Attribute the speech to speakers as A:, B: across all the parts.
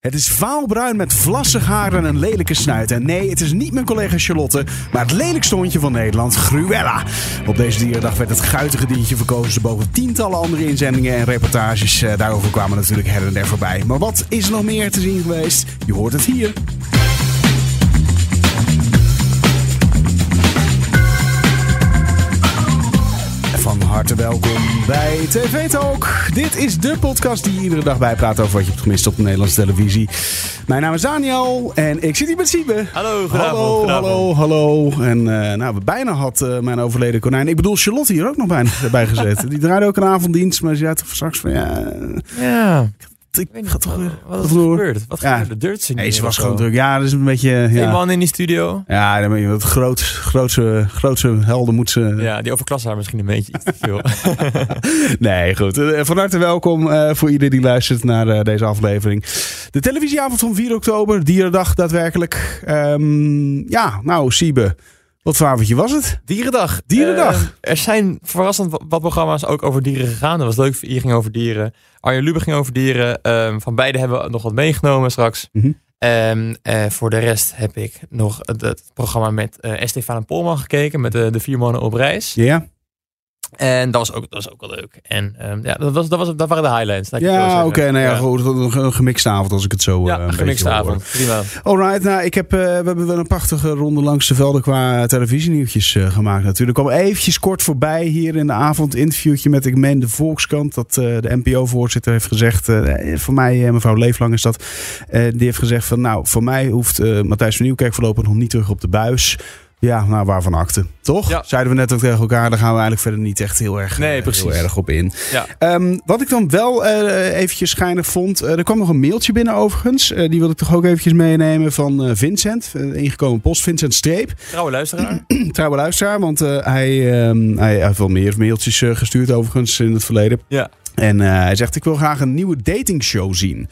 A: Het is vaalbruin met vlassig haar en een lelijke snuit. En nee, het is niet mijn collega Charlotte, maar het lelijkste hondje van Nederland, Gruella. Op deze dierendag werd het guitige diertje verkozen boven tientallen andere inzendingen en reportages. Eh, daarover kwamen natuurlijk her en der voorbij. Maar wat is er nog meer te zien geweest? Je hoort het hier. Van harte welkom bij TV Talk. Dit is de podcast die iedere dag bijpraat over wat je hebt gemist op de Nederlandse televisie. Mijn naam is Daniel en ik zit hier met Siebe.
B: Hallo.
A: Hallo, hallo, hallo. En eh, nou, we bijna had eh, mijn overleden konijn. Ik bedoel, Charlotte hier ook nog bijna bij gezet. Die draaide ook een avonddienst, maar ze zei toch straks van ja,
B: Ja,
A: ik ga toch
B: wat,
A: weer.
B: wat
A: wat
B: is er gebeurd. Wat
A: Ja.
B: gebeurde? Dirt Singing
A: Nee, ze was gewoon druk. Ja, dat is een beetje.
B: Twee
A: Ja,
B: man in die studio.
A: ja dan ben je wat groot, grootse, grootse helden moet ze.
B: Ja, die overklassen haar misschien een beetje iets te veel.
A: Nee, goed. Eh, Van harte welkom eh, voor iedereen die luistert naar eh, deze aflevering. De televisieavond van 4 oktober, Dierendag daadwerkelijk. Ehm, ja, nou, Siebe, wat voor avondje was het?
B: Dierendag.
A: Dierendag.
B: Eh, er zijn verrassend wa- wat programma's ook over dieren gegaan. Dat was leuk. Hier ging over dieren. Arjen Lubbe ging over dieren. Ehm, van beide hebben we nog wat meegenomen straks.
A: Mhm.
B: En eh, voor de rest heb ik nog het, het programma met eh Estefan en Polman gekeken. Met de, de vier mannen op reis.
A: Ja?
B: En dat was ook, dat was ook wel leuk. En ehm, ja, dat, was, dat, was, dat waren de highlights.
A: Ja, oké. nou ja, goed. Een gemixte avond als ik het zo eh,
B: Ja,
A: een
B: een gemixte avond. Prima.
A: Alright, nou, ik heb, eh, we hebben wel een prachtige ronde langs de velden qua televisienieuwtjes eh, gemaakt natuurlijk. Ik kwam eventjes kort voorbij hier in de avond. Interviewtje met ik meen de Volkskrant. Dat eh, de NPO-voorzitter heeft gezegd. eh, voor mij, eh, mevrouw Leeflang is dat. eh, die heeft gezegd van nou, voor mij hoeft eh, Matthijs van Nieuwkerk voorlopig nog niet terug op de buis. Ja, nou, waarvan akte. Toch?
B: Ja.
A: Zeiden we net ook tegen elkaar. Daar gaan we eigenlijk verder niet echt heel erg,
B: Nee,
A: eh,
B: precies.
A: heel erg op in.
B: Ja.
A: Ehm, wat ik dan wel eh, eventjes schijnig vond. eh, er kwam nog een mailtje binnen overigens. Die wil ik toch ook eventjes meenemen van Vincent. ingekomen post. Vincent Streep.
B: Trouwe luisteraar.
A: Trouwe luisteraar. Want hij, ehm, hij heeft wel meer mailtjes gestuurd overigens in het verleden.
B: Ja.
A: En hij zegt, ik wil graag een nieuwe datingshow zien.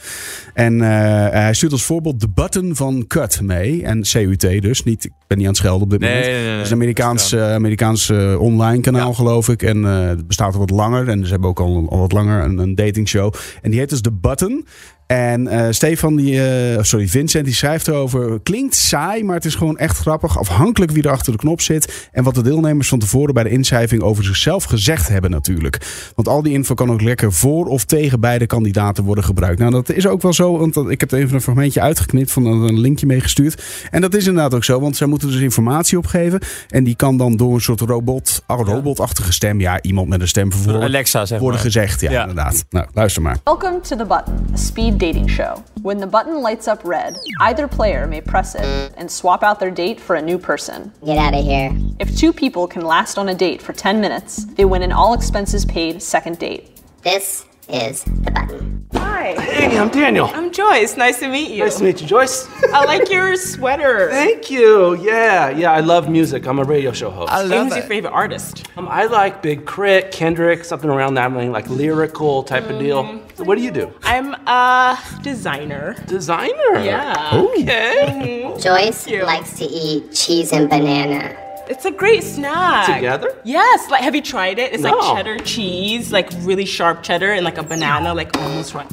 A: En hij stuurt als voorbeeld de button van Cut mee. En CUT dus. Niet, ben niet aan het schelden op dit
B: Nee,
A: moment.
B: nee, nee.
A: Het is een Amerikaans, eh, Amerikaans eh, online kanaal,
B: Ja.
A: geloof ik. En eh, het bestaat al wat langer. En ze hebben ook al, al wat langer een, een datingshow. En die heet dus The Button. En Stefan, die, sorry, Vincent, die schrijft erover. Klinkt saai, maar het is gewoon echt grappig. Afhankelijk wie er achter de knop zit. En wat de deelnemers van tevoren bij de inschrijving over zichzelf gezegd hebben, natuurlijk. Want al die info kan ook lekker voor of tegen beide kandidaten worden gebruikt. Nou, dat is ook wel zo. Want ik heb er even een fragmentje uitgeknipt van een linkje meegestuurd. En dat is inderdaad ook zo, want zij moeten dus informatie opgeven. En die kan dan door een soort robot, oh, robotachtige stem, ja, iemand met een stem vervolgens,
B: Alexa, zeg
A: worden
B: maar.
A: gezegd. Ja,
B: Ja.
A: inderdaad. Nou, luister maar.
C: Welcome to The Button, a speed dating show. When the button lights up red, either player may press it and swap out their date for a new person.
D: Get out of here.
C: If two people can last on a date for 10 minutes, they win an all expenses paid second date.
D: This is the button.
E: Hi,
F: Hey, I'm Daniel.
E: I'm Joyce. Nice to meet you.
F: Nice to meet you, Joyce.
E: I like your sweater.
F: Thank you. Yeah, yeah, I love music. I'm a radio show host.
B: I
E: And
B: love
E: who's your favorite artist?
F: Um, I like Big Crit, Kendrick, something around that, like lyrical type of deal. So what do you do?
E: I'm a designer.
F: Designer.
E: Yeah.
F: Okay.
D: Joyce likes to eat cheese and banana.
E: It's a great snack.
F: Together?
E: Yes. Like, have you tried it? It's like cheddar cheese, like really sharp cheddar, and like a banana, like almost right.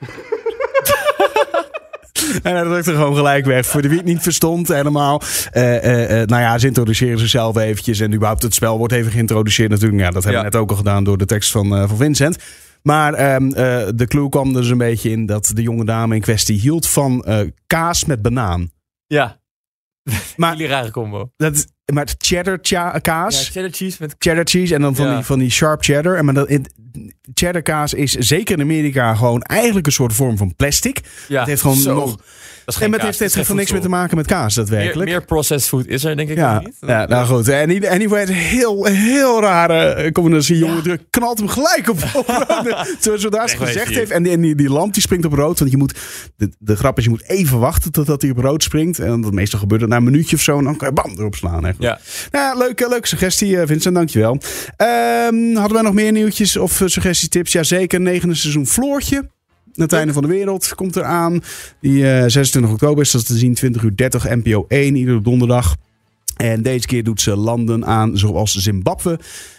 A: En hij drukt er gewoon gelijk weg. Voor de wie het niet verstond helemaal. Eh, eh, eh, nou ja, ze introduceren zichzelf eventjes. En überhaupt het spel wordt even geïntroduceerd natuurlijk. Ja, dat hebben we net ook al gedaan door de tekst van, eh, van Vincent. Maar ehm, eh, de clue kwam dus een beetje in dat de jonge dame in kwestie hield van eh, kaas met banaan.
B: Ja.
A: Maar,
B: rare combo.
A: dat, maar cheddar cha-
B: Ja,
A: kaas,
B: cheddar cheese met...
A: cheddar cheese en dan van,
B: Ja.
A: die, van die sharp cheddar. En maar dat, cheddar kaas is zeker in Amerika gewoon eigenlijk een soort vorm van plastic.
B: Ja,
A: het heeft gewoon
B: zo.
A: nog...
B: Dat is
A: En
B: geen
A: maar het heeft, heeft gewoon niks meer te maken met kaas,
B: Meer,
A: daadwerkelijk.
B: meer processed food is er denk ik
A: Ja,
B: niet.
A: ja, nou goed. En die- anyway, een heel, heel rare eh, combinatie. Jongen knalt hem gelijk op, op rood. Zo- Zodra ze
B: Wegwezen
A: gezegd heeft. En die, en die, die lamp die springt op rood. Want je moet, de, de grap is, je moet even wachten totdat hij op rood springt. En dat meestal gebeurt het na een minuutje of zo. En dan kan je bam erop slaan. Hè.
B: Ja.
A: Nou, ja, leuke, leuke suggestie, eh, Vincent. Dankjewel. Ehm hadden wij nog meer nieuwtjes of suggestietips? Jazeker, negende seizoen Floortje. Het einde van de wereld komt eraan. Die eh 26 oktober is dat te zien, 20 uur 30, NPO 1, iedere donderdag. En deze keer doet ze landen aan zoals Zimbabwe,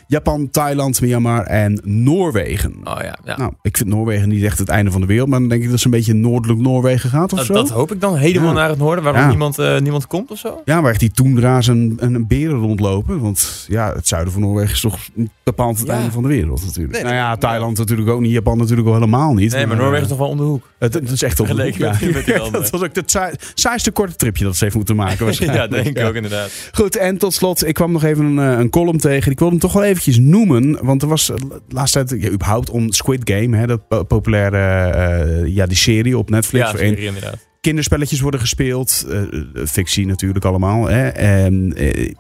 A: Japan, Thailand, Myanmar en Noorwegen.
B: Oh ja, ja.
A: Nou, ik vind Noorwegen niet echt het einde van de wereld. Maar dan denk ik dat ze een beetje noordelijk Noorwegen gaat of
B: dat,
A: zo.
B: dat hoop ik dan helemaal
A: Ja.
B: naar het noorden, waarom
A: Ja.
B: niemand, eh, niemand komt of zo.
A: Ja, waar echt die toendra's en, en beren rondlopen. Want ja, het zuiden van Noorwegen is toch bepaald het
B: Ja.
A: einde van de wereld natuurlijk.
B: Nee,
A: nou ja,
B: nee.
A: Thailand natuurlijk ook niet. Japan natuurlijk al helemaal niet.
B: Nee, maar Noorwegen is nog wel om de hoek.
A: Het, het is echt op de hoek, ja. Dat was ook het saai- saaiste korte tripje dat ze heeft moeten maken
B: ja,
A: waarschijnlijk.
B: denk ik
A: Ja.
B: ook inderdaad.
A: Goed, en tot slot, ik kwam nog even een, eh, een column tegen. Ik wilde hem toch wel eventjes noemen. Want er was eh, laatst tijd, ja, überhaupt om Squid Game, hè, dat po- populaire, eh, ja, die serie op Netflix.
B: Ja, serie inderdaad.
A: kinderspelletjes worden gespeeld. eh, fictie natuurlijk allemaal. Hè. En, eh,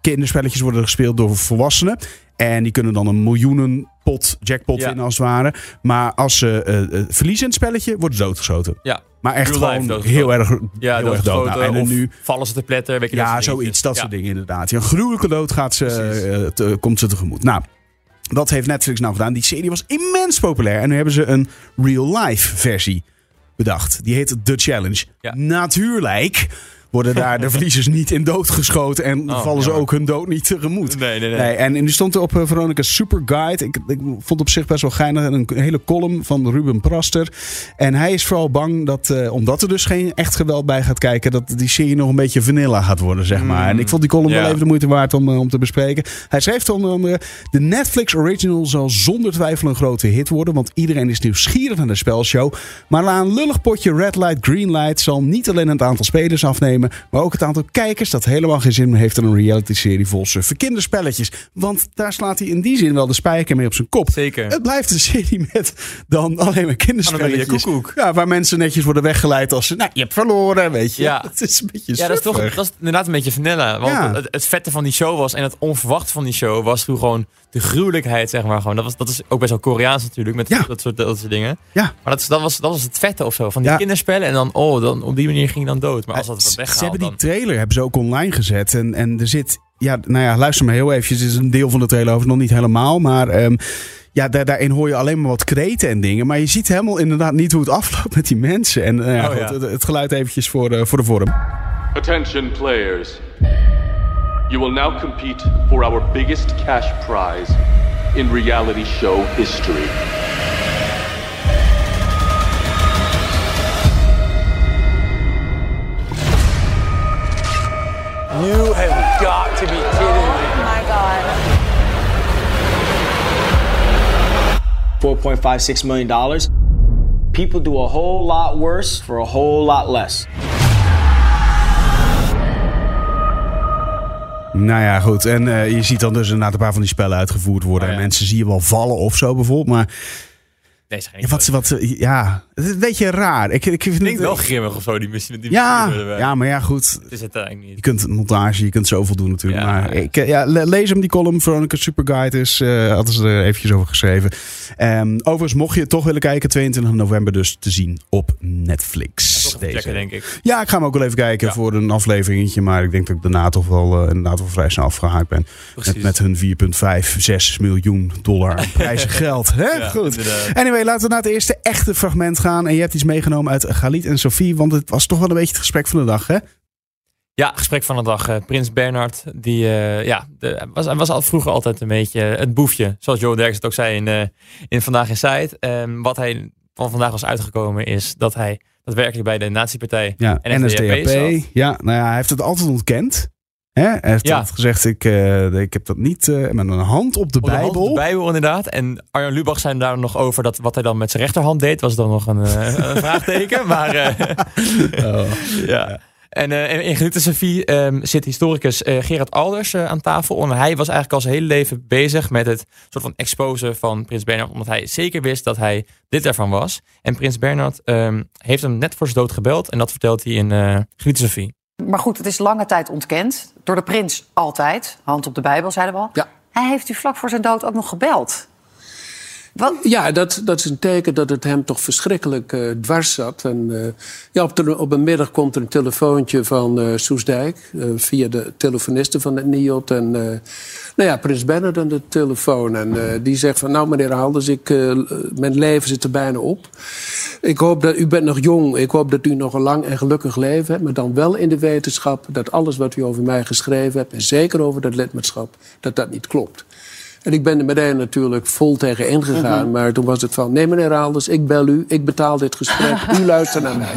A: kinderspelletjes worden gespeeld door volwassenen. En die kunnen dan een miljoenenpot, jackpot
B: Ja.
A: winnen als het ware. Maar als ze eh, eh, verliezen in het spelletje, worden ze doodgeschoten.
B: Ja.
A: Maar echt
B: Real
A: gewoon heel erg,
B: Ja,
A: heel erg dood. Nou, en nu,
B: vallen ze te pletter. Weet je,
A: ja, zoiets. Dat
B: Ja.
A: soort dingen inderdaad. Ja, een gruwelijke dood gaat ze, eh, te- komt ze tegemoet. Nou, wat heeft Netflix nou gedaan? Die serie was immens populair. En nu hebben ze een real-life versie bedacht. Die heet The Challenge.
B: Ja.
A: Natuurlijk worden daar de verliezers niet in doodgeschoten. En
B: Oh,
A: vallen ze ook hun dood niet tegemoet.
B: Nee, nee, nee.
A: Nee, en, die stond er op eh, Veronica's Super Guide. Ik, ik vond op zich best wel geinig. Een hele column van Ruben Praster. En hij is vooral bang dat, eh, omdat er dus geen echt geweld bij gaat kijken, dat die serie nog een beetje vanilla gaat worden, zeg maar.
B: Mm,
A: En ik vond die column wel even de moeite waard om, eh, om te bespreken. Hij schreef onder andere: De Netflix original zal zonder twijfel een grote hit worden, want iedereen is nieuwsgierig naar de spelshow. Maar na een lullig potje Red Light, Green Light zal niet alleen het aantal spelers afnemen, maar ook het aantal kijkers dat helemaal geen zin meer heeft in een reality-serie vol suffe kinderspelletjes. Want daar slaat hij in die zin wel de spijker mee op zijn kop.
B: Zeker.
A: Het blijft een serie met dan alleen maar kinderspelletjes. Ja, waar mensen netjes worden weggeleid als ze... Nou, je hebt verloren, weet je.
B: Ja.
A: Het is een beetje
B: Ja, dat is, toch, dat is inderdaad een beetje vanilla. Want
A: Ja.
B: het, het vette van die show was en het onverwachte van die show was toen gewoon de gruwelijkheid, zeg maar. Gewoon. Dat, was, dat is ook best wel Koreaans natuurlijk, met
A: Ja.
B: dat, soort, dat soort dingen.
A: Ja.
B: Maar dat, dat, was, dat was het vette of zo, van die kinderspellen. En dan, oh, dan, op die manier ging je dan dood. Maar als dat
A: Ze- ze hebben die
B: dan...
A: trailer hebben ze ook online gezet. En, en er zit... Ja, nou ja, luister maar heel eventjes. Het is een deel van de trailer over, nog niet helemaal. Maar ehm, ja, daar, daarin hoor je alleen maar wat kreten en dingen. Maar je ziet helemaal inderdaad niet hoe het afloopt met die mensen. En eh, ja,
B: Oh,
A: goed,
B: ja.
A: Het, het geluid eventjes voor, de voor de vorm.
G: Attention, players. You will now compete for our biggest cash prize in reality show history.
H: You have got to be kidding me.
I: Oh my god.
H: $4.56 million. People do a whole lot worse for a whole lot less.
A: Nou ja, goed. En eh, je ziet dan dus inderdaad een paar van die spellen uitgevoerd worden.
B: Oh, ja.
A: En mensen zie je wel vallen of zo bijvoorbeeld. Maar
B: Nee, ze
A: ja, wat, wat, ja, het is een beetje raar. Ik, ik vind
B: Het wel grimmig of zo, die missie. Die
A: Ja,
B: missie
A: ja, maar ja, goed.
B: Het is het eigenlijk
A: Je
B: niet.
A: kunt montage, je kunt zoveel doen natuurlijk.
B: Ja.
A: maar ik, eh, ja, le- lees hem die column. Veronica Superguide is, eh hadden ze er eventjes over geschreven. Ehm, overigens, mocht je het toch willen kijken, 22 november dus te zien op Netflix.
B: Denk ik.
A: Ja, ik ga hem ook wel even kijken
B: Ja.
A: voor een afleveringetje. Maar ik denk dat ik daarna toch wel, eh, inderdaad wel vrij snel afgehaakt ben. Met,
B: Precies.
A: met hun 4,5, 6 miljoen dollar prijzen geld. Hè?
B: Ja,
A: Goed.
B: inderdaad.
A: Anyway, laten we naar het eerste echte fragment gaan. En je hebt iets meegenomen uit Galit en Sophie. Want het was toch wel een beetje het gesprek van de dag, hè?
B: Ja, gesprek van de dag. eh, Prins Bernhard, die eh, ja, de, was, was al vroeger altijd een beetje het boefje. Zoals Joe Derks het ook zei in, in Vandaag in Site. Ehm, wat hij van vandaag was uitgekomen is dat hij daadwerkelijk bij de nazi-partij
A: Ja,
B: NSDAP
A: NSDAP.
B: zat.
A: Ja, nou ja, hij heeft het altijd ontkend. Hè? Hij heeft
B: Ja.
A: altijd gezegd, ik, eh, ik heb dat niet eh, met een hand op de
B: Op de hand,
A: Bijbel.
B: De Bijbel inderdaad. En Arjan Lubach zei daar nog over dat wat hij dan met zijn rechterhand deed, was dan nog een, eh, een vraagteken. Maar
A: Oh.
B: ja. En eh, in- Genieten Sophie ehm, zit historicus eh, Gerard Alders eh, aan tafel. En hij was eigenlijk al zijn hele leven bezig met het soort van exposen van Prins Bernhard. Omdat hij zeker wist dat hij dit ervan was. En Prins Bernhard ehm, heeft hem net voor zijn dood gebeld. En dat vertelt hij in eh Genieten Sophie.
I: Maar goed, het is lange tijd ontkend. Door de prins altijd. Hand op de Bijbel, zeiden we al.
J: Ja.
I: Hij heeft u vlak voor zijn dood ook nog gebeld.
J: Ja, dat, dat is een teken dat het hem toch verschrikkelijk eh, dwars zat. En, eh, ja, op, op een middag komt er een telefoontje van eh Soesdijk... via de telefoniste van het NIOT. En nou ja, prins Bernhard aan de telefoon. En die zegt van, nou meneer Halders, ik, mijn leven zit er bijna op. Ik hoop dat, u bent nog jong, ik hoop dat u nog een lang en gelukkig leven hebt... maar dan wel in de wetenschap dat alles wat u over mij geschreven hebt... en zeker over dat lidmaatschap, dat dat niet klopt. En ik ben er meteen natuurlijk vol tegen ingegaan.
I: Mhm.
J: Maar toen was het van, nee meneer Alders, ik bel u. Ik betaal dit gesprek. U luistert naar mij.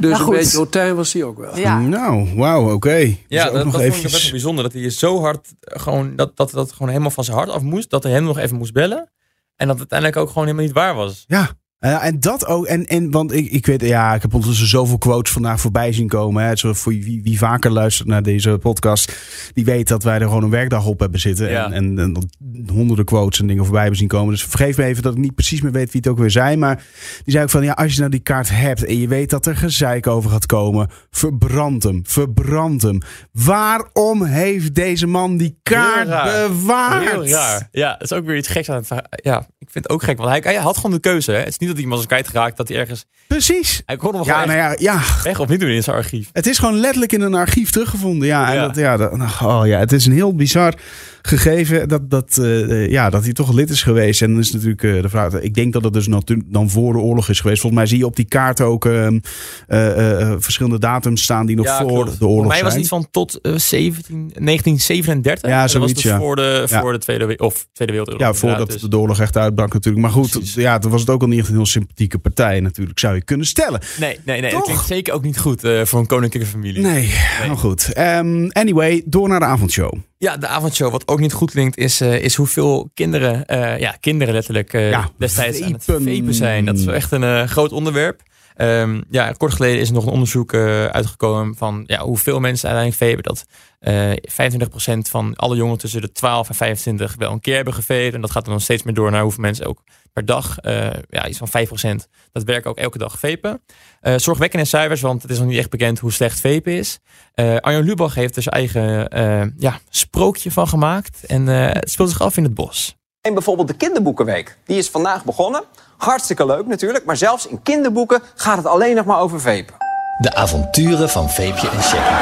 J: Dus
I: Nou,
J: een beetje Hotijn was hij ook wel.
I: Ja.
A: Nou, wauw, oké.
B: Ja,
A: Dus
B: dat,
A: ook
B: dat
A: nog
B: vond ik
A: eventjes-
B: best wel bijzonder. Dat hij zo hard eh, gewoon, dat, dat dat gewoon helemaal van zijn hart af moest. Dat hij hem nog even moest bellen. En dat het uiteindelijk ook gewoon helemaal niet waar was.
A: Ja. Eh, en dat ook. En, en want ik, ik weet, ja, ik heb ondertussen zoveel quotes vandaag voorbij zien komen. Hè. Zo voor wie, wie vaker luistert naar deze podcast, die weet dat wij er gewoon een werkdag op hebben zitten.
B: Ja.
A: En, en, honderden quotes en dingen voorbij hebben zien komen. Dus vergeef me even dat ik niet precies meer weet wie het ook weer zijn. Maar die zei ook van, ja, als je nou die kaart hebt en je weet dat er gezeik over gaat komen, verbrand hem, verbrand hem. Waarom heeft deze man die kaart
B: Heel raar.
A: bewaard?
B: Heel raar. Ja, dat is ook weer iets geks aan het. Ja, ik vind het ook gek. Want hij, hij had gewoon de keuze. Hè. Het is niet dat iemand was kwijtgeraakt. Dat hij ergens...
A: Precies.
B: Hij kon hem
A: Ja,
B: gewoon
A: nou ja, ja,
B: weg of niet doen in zijn archief.
A: Het is gewoon letterlijk in een archief teruggevonden. Ja, en
B: Ja.
A: Dat, ja, dat, oh ja, het is een heel bizar gegeven dat, dat, eh, ja, dat hij toch lid is geweest. En dan is natuurlijk eh, de vraag. Ik denk dat het dus natu- dan voor de oorlog is geweest. Volgens mij zie je op die kaart ook ehm, eh, eh, verschillende datums staan die nog
B: Ja,
A: voor
B: klopt.
A: de oorlog
B: Voor mij was
A: zijn.
B: het iets van tot eh, 17, 1937.
A: Ja,
B: dat was dus
A: ja.
B: voor de,
A: Ja.
B: voor de Tweede, We- of tweede Wereldoorlog.
A: ja, voordat.
B: Dus-
A: de oorlog echt uitbrak natuurlijk. Maar goed,
B: Precies.
A: ja, toen was het ook al niet echt een heel sympathieke partij natuurlijk, zou je kunnen stellen.
B: Nee, nee, nee.
A: Toch?
B: Dat klinkt zeker ook niet goed eh, voor een koninklijke familie.
A: Nee, nou goed. Ehm, anyway, door naar de avondshow.
B: Ja, de avondshow. Wat ook niet goed klinkt, is, eh, is hoeveel kinderen, eh, ja, kinderen letterlijk eh,
A: Ja,
B: destijds aan het
A: vapen.
B: vapen zijn. Dat is wel echt een groot onderwerp. Ehm, ja, kort geleden is er nog een onderzoek eh, uitgekomen van ja, hoeveel mensen uiteindelijk vapen. Dat eh 25% van alle jongeren tussen de 12 en 25 wel een keer hebben gevapen. En dat gaat dan nog steeds meer door naar hoeveel mensen ook per dag, eh, ja, iets van 5%, dat werken ook elke dag vapen. Eh, zorgwekkende cijfers, want het is nog niet echt bekend hoe slecht vapen is. Eh Arjan Lubach heeft er zijn eigen eh, ja, sprookje van gemaakt. En eh, het speelt zich af in het bos.
K: En bijvoorbeeld de kinderboekenweek. Die is vandaag begonnen. Hartstikke leuk natuurlijk, maar zelfs in kinderboeken gaat het alleen nog maar over vapen.
L: De avonturen van Veepje en Shaggy.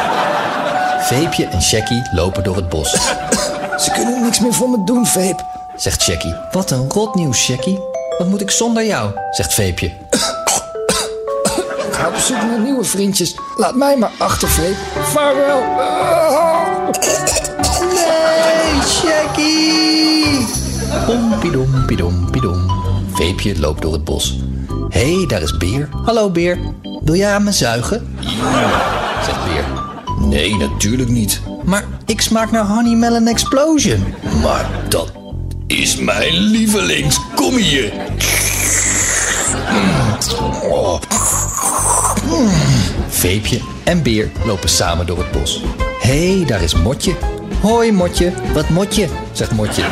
L: Veepje en Shaggy lopen door het bos. Ze kunnen niks meer voor me doen, Veep, zegt Shaggy. Wat een rot nieuws, Shaggy. Wat moet ik zonder jou, zegt Veepje. Ik ga op zoek naar nieuwe vriendjes. Laat mij maar achter, Veep. Vaarwel. Nee, Shaggy! Pompidompidompidom. Veepje loopt door het bos. Hé, hey, daar is Beer. Hallo Beer. Wil jij aan me zuigen? Ja, zegt Beer. Nee, natuurlijk niet. Maar ik smaak naar Honey Melon Explosion. Maar dat is mijn lievelings. Kom hier. Veepje en Beer lopen samen door het bos. Hé, hey, daar is Motje. Hoi Motje. Wat Motje, zegt Motje.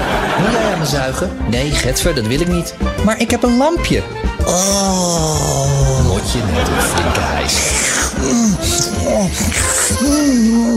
L: Wil jij aan me zuigen? Nee, Getver, dat wil ik niet. Maar ik heb een lampje. Oh. Motje neemt een flinke hijs.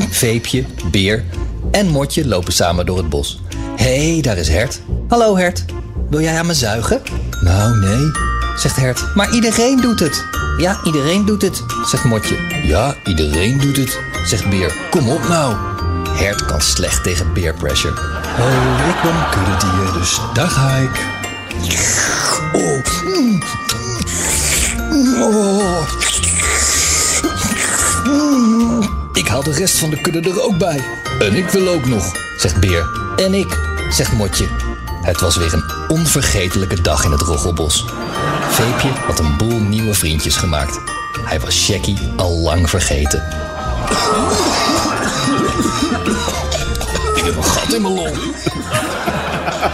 L: Veepje, Beer en Motje lopen samen door het bos. Hé, hey, daar is Hert. Hallo Hert. Wil jij aan me zuigen? Nou, nee, zegt Hert. Maar iedereen doet het. Ja, iedereen doet het, zegt Motje. Ja, iedereen doet het, zegt Beer. Kom op nou. Hert kan slecht tegen peer pressure. Oh, ik ben kuddedier, dus daar ga ik. Oh. Ik haal de rest van de kudde er ook bij. En ik wil ook nog, zegt Beer. En ik, zegt Motje. Het was weer een onvergetelijke dag in het Rochelbos. Veepje had een boel nieuwe vriendjes gemaakt. Hij was Shaggy al lang vergeten. Ik heb een gat in mijn long.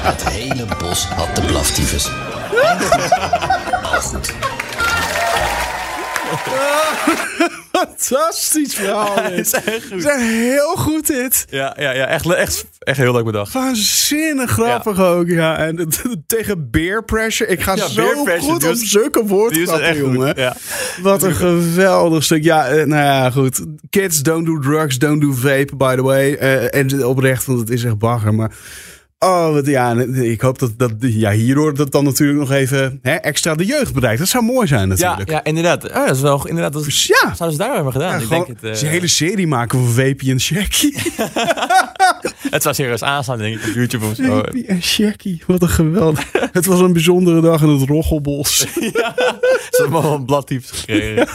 L: Het hele bos had de blaftyfus. Al goed.
A: Fantastisch verhaal.
B: Het is echt goed.
A: Het is echt heel goed dit.
B: Ja, ja, ja echt, echt, echt heel leuk bedacht.
A: Waanzinnig grappig ook, ja. En tegen beer pressure. Ik ga
B: Ja,
A: zo goed op zulke woordgrappen, jongen.
B: ja.
A: Wat een geweldig stuk. Ja, eh, nou ja, goed. Kids don't do drugs, don't do vape, by the way. Eh, en oprecht, want het is echt bagger. Maar oh, wat, ja, ik hoop dat, dat ja, hierdoor dat dan natuurlijk nog even hè, extra de jeugd bereikt. Dat zou mooi zijn natuurlijk.
B: ja, inderdaad. Ah, dat is wel inderdaad. Dat is,
A: ja.
B: Zouden ze daar hebben gedaan?
A: Ja,
B: ik
A: gewoon
B: denk het, eh,
A: eens een hele serie maken van Vapey en Shaggy.
B: Het zou serieus aanstaan, denk ik, op YouTube of zo.
A: Baby en Shaggy, wat een geweldig. het was een bijzondere dag in het Rochelbos.
B: Ze hebben allemaal een gekregen.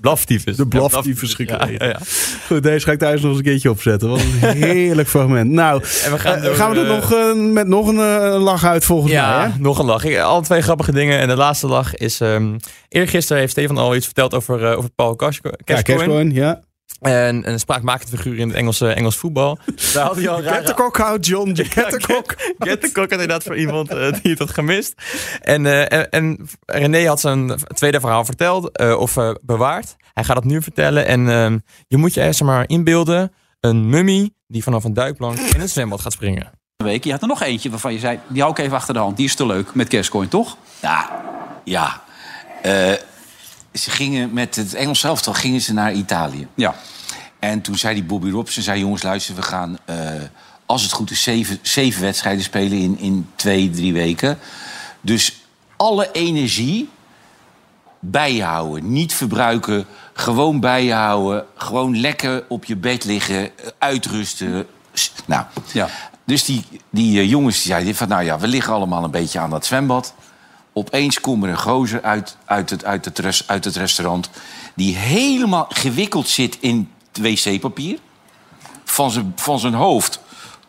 B: Blaftyfus.
A: De blaftyfus gekregen.
B: Ja, ja, ja.
A: Goed, deze ga ik thuis nog eens een keertje opzetten. Wat een heerlijk fragment. Nou,
B: En we gaan
A: eh,
B: door,
A: gaan we er
B: eh,
A: nog met nog een eh, lach uit volgens mij.
B: Ja,
A: Hè?
B: nog een lach. Ik, alle twee grappige dingen. En de laatste lach is... ehm eergisteren heeft Stefan al iets verteld over, eh, over Paul Cashco-
A: Ja,
B: Cashcoin.
A: Ja.
B: En een spraakmakend figuur in het Engelse, Engels voetbal. Daar had hij al een
A: Get the cock out, John. Get the cock.
B: Get the cock inderdaad voor iemand eh, die het had gemist. En, eh, en, en René had zijn tweede verhaal verteld, eh, of bewaard. Hij gaat het nu vertellen. En ehm, je moet je eerst maar inbeelden, een mummie die vanaf een duikplank in een zwembad gaat springen.
M: Week. Je had er nog eentje waarvan je zei, die hou ik even achter de hand. Die is te leuk met Cashcoin, toch?
N: Ja, ja. Eh, ze gingen met het Engels elftal gingen ze naar Italië.
M: Ja.
N: En toen zei die Bobby Robson, zei jongens luister, we gaan eh, als het goed is zeven, zeven wedstrijden spelen in, in twee, drie weken. Dus alle energie bij je houden. Niet verbruiken, gewoon bij je houden. Gewoon lekker op je bed liggen, uitrusten. Nou,
M: Ja.
N: Dus die, die eh, jongens die zeiden van... nou ja, we liggen allemaal een beetje aan dat zwembad. Opeens komt er een gozer uit, uit, het, uit, het, uit het restaurant... die helemaal gewikkeld zit in wc-papier. Van zijn, van zijn hoofd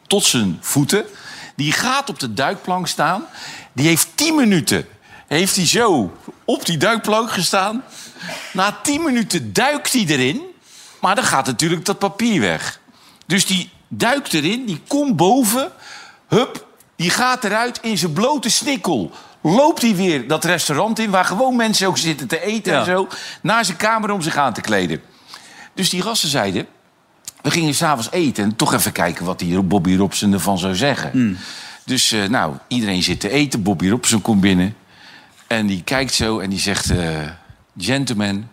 N: tot zijn voeten. Die gaat op de duikplank staan. Die heeft tien minuten heeft hij zo op die duikplank gestaan. Na tien minuten duikt hij erin. Maar dan gaat natuurlijk dat papier weg. Dus die duikt erin, die komt boven. Hup, die gaat eruit in zijn blote snikkel. Loopt hij weer dat restaurant in, waar gewoon mensen ook zitten te eten en zo. Naar zijn kamer om zich aan te kleden. Dus die gasten zeiden... We gingen s'avonds eten en toch even kijken wat die Bobby Robson ervan zou zeggen. Dus eh, nou, iedereen zit te eten. Bobby Robson komt binnen. En die kijkt zo en die zegt... eh, Gentlemen,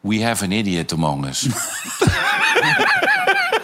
N: we have an idiot among us.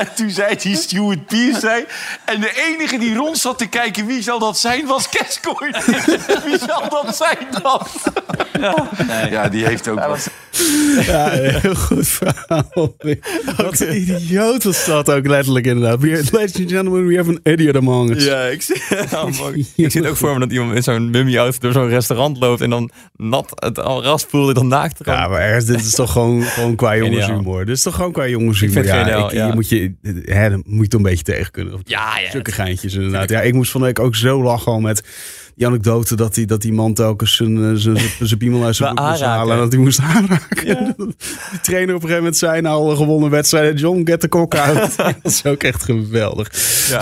N: en toen zei die Stuart Pierce... Zei, en de enige die rond zat te kijken wie zal dat zijn, was Cascoin. wie zal dat zijn dan? ja, die heeft ook... wat.
A: Ja, heel goed verhaal. Wat een idioot was dat ook letterlijk inderdaad. We- Ladies and gentlemen, we have an idiot among us.
B: Ja, ik zie, ik zie het ook voor me dat iemand in zo'n mummy-outfit door zo'n restaurant loopt en dan nat het al ras voelt en dan naakt
A: Ja, maar ergens, dit is toch gewoon, gewoon qua jongenshumor. Dit is toch gewoon qua jongenshumor.
B: Ik vind het
A: ja,
B: geniaal,
A: ik-
B: ja.
A: Je moet je, hè, dan moet je het een beetje tegen kunnen. Of-
B: Ja, ja.
A: Geintjes inderdaad. Ja, ik moest van de week ook zo lachen al met die anekdote dat die, dat die man telkens zijn, eh, zijn, piemel uit zijn broek moest halen. En dat hij moest aanraken. Die trainer op een gegeven moment zei na alle gewonnen wedstrijden... John, get the cock out. dat is ook echt geweldig.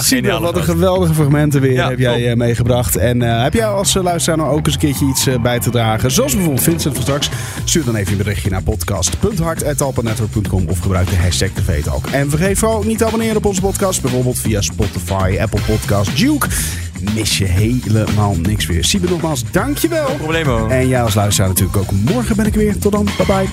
B: Ja,
A: wat een geweldige fragmenten weer
B: Ja,
A: heb jij
B: top.
A: eh, meegebracht. En eh, heb jij als luisteraar nou ook eens een keertje iets bij te dragen? Zoals bijvoorbeeld Vincent van straks. Stuur dan even een berichtje naar podcast.hart.alpanetwork.com of gebruik de hashtag TVTalk. En vergeet vooral niet te abonneren op onze podcast. Bijvoorbeeld via Spotify, Apple Podcasts, Duke. Mis je helemaal niks weer. Siebe nogmaals, dankjewel.
B: Problemo.
A: En jij als luisteraar natuurlijk ook. Morgen ben ik weer. Tot dan. Bye bye.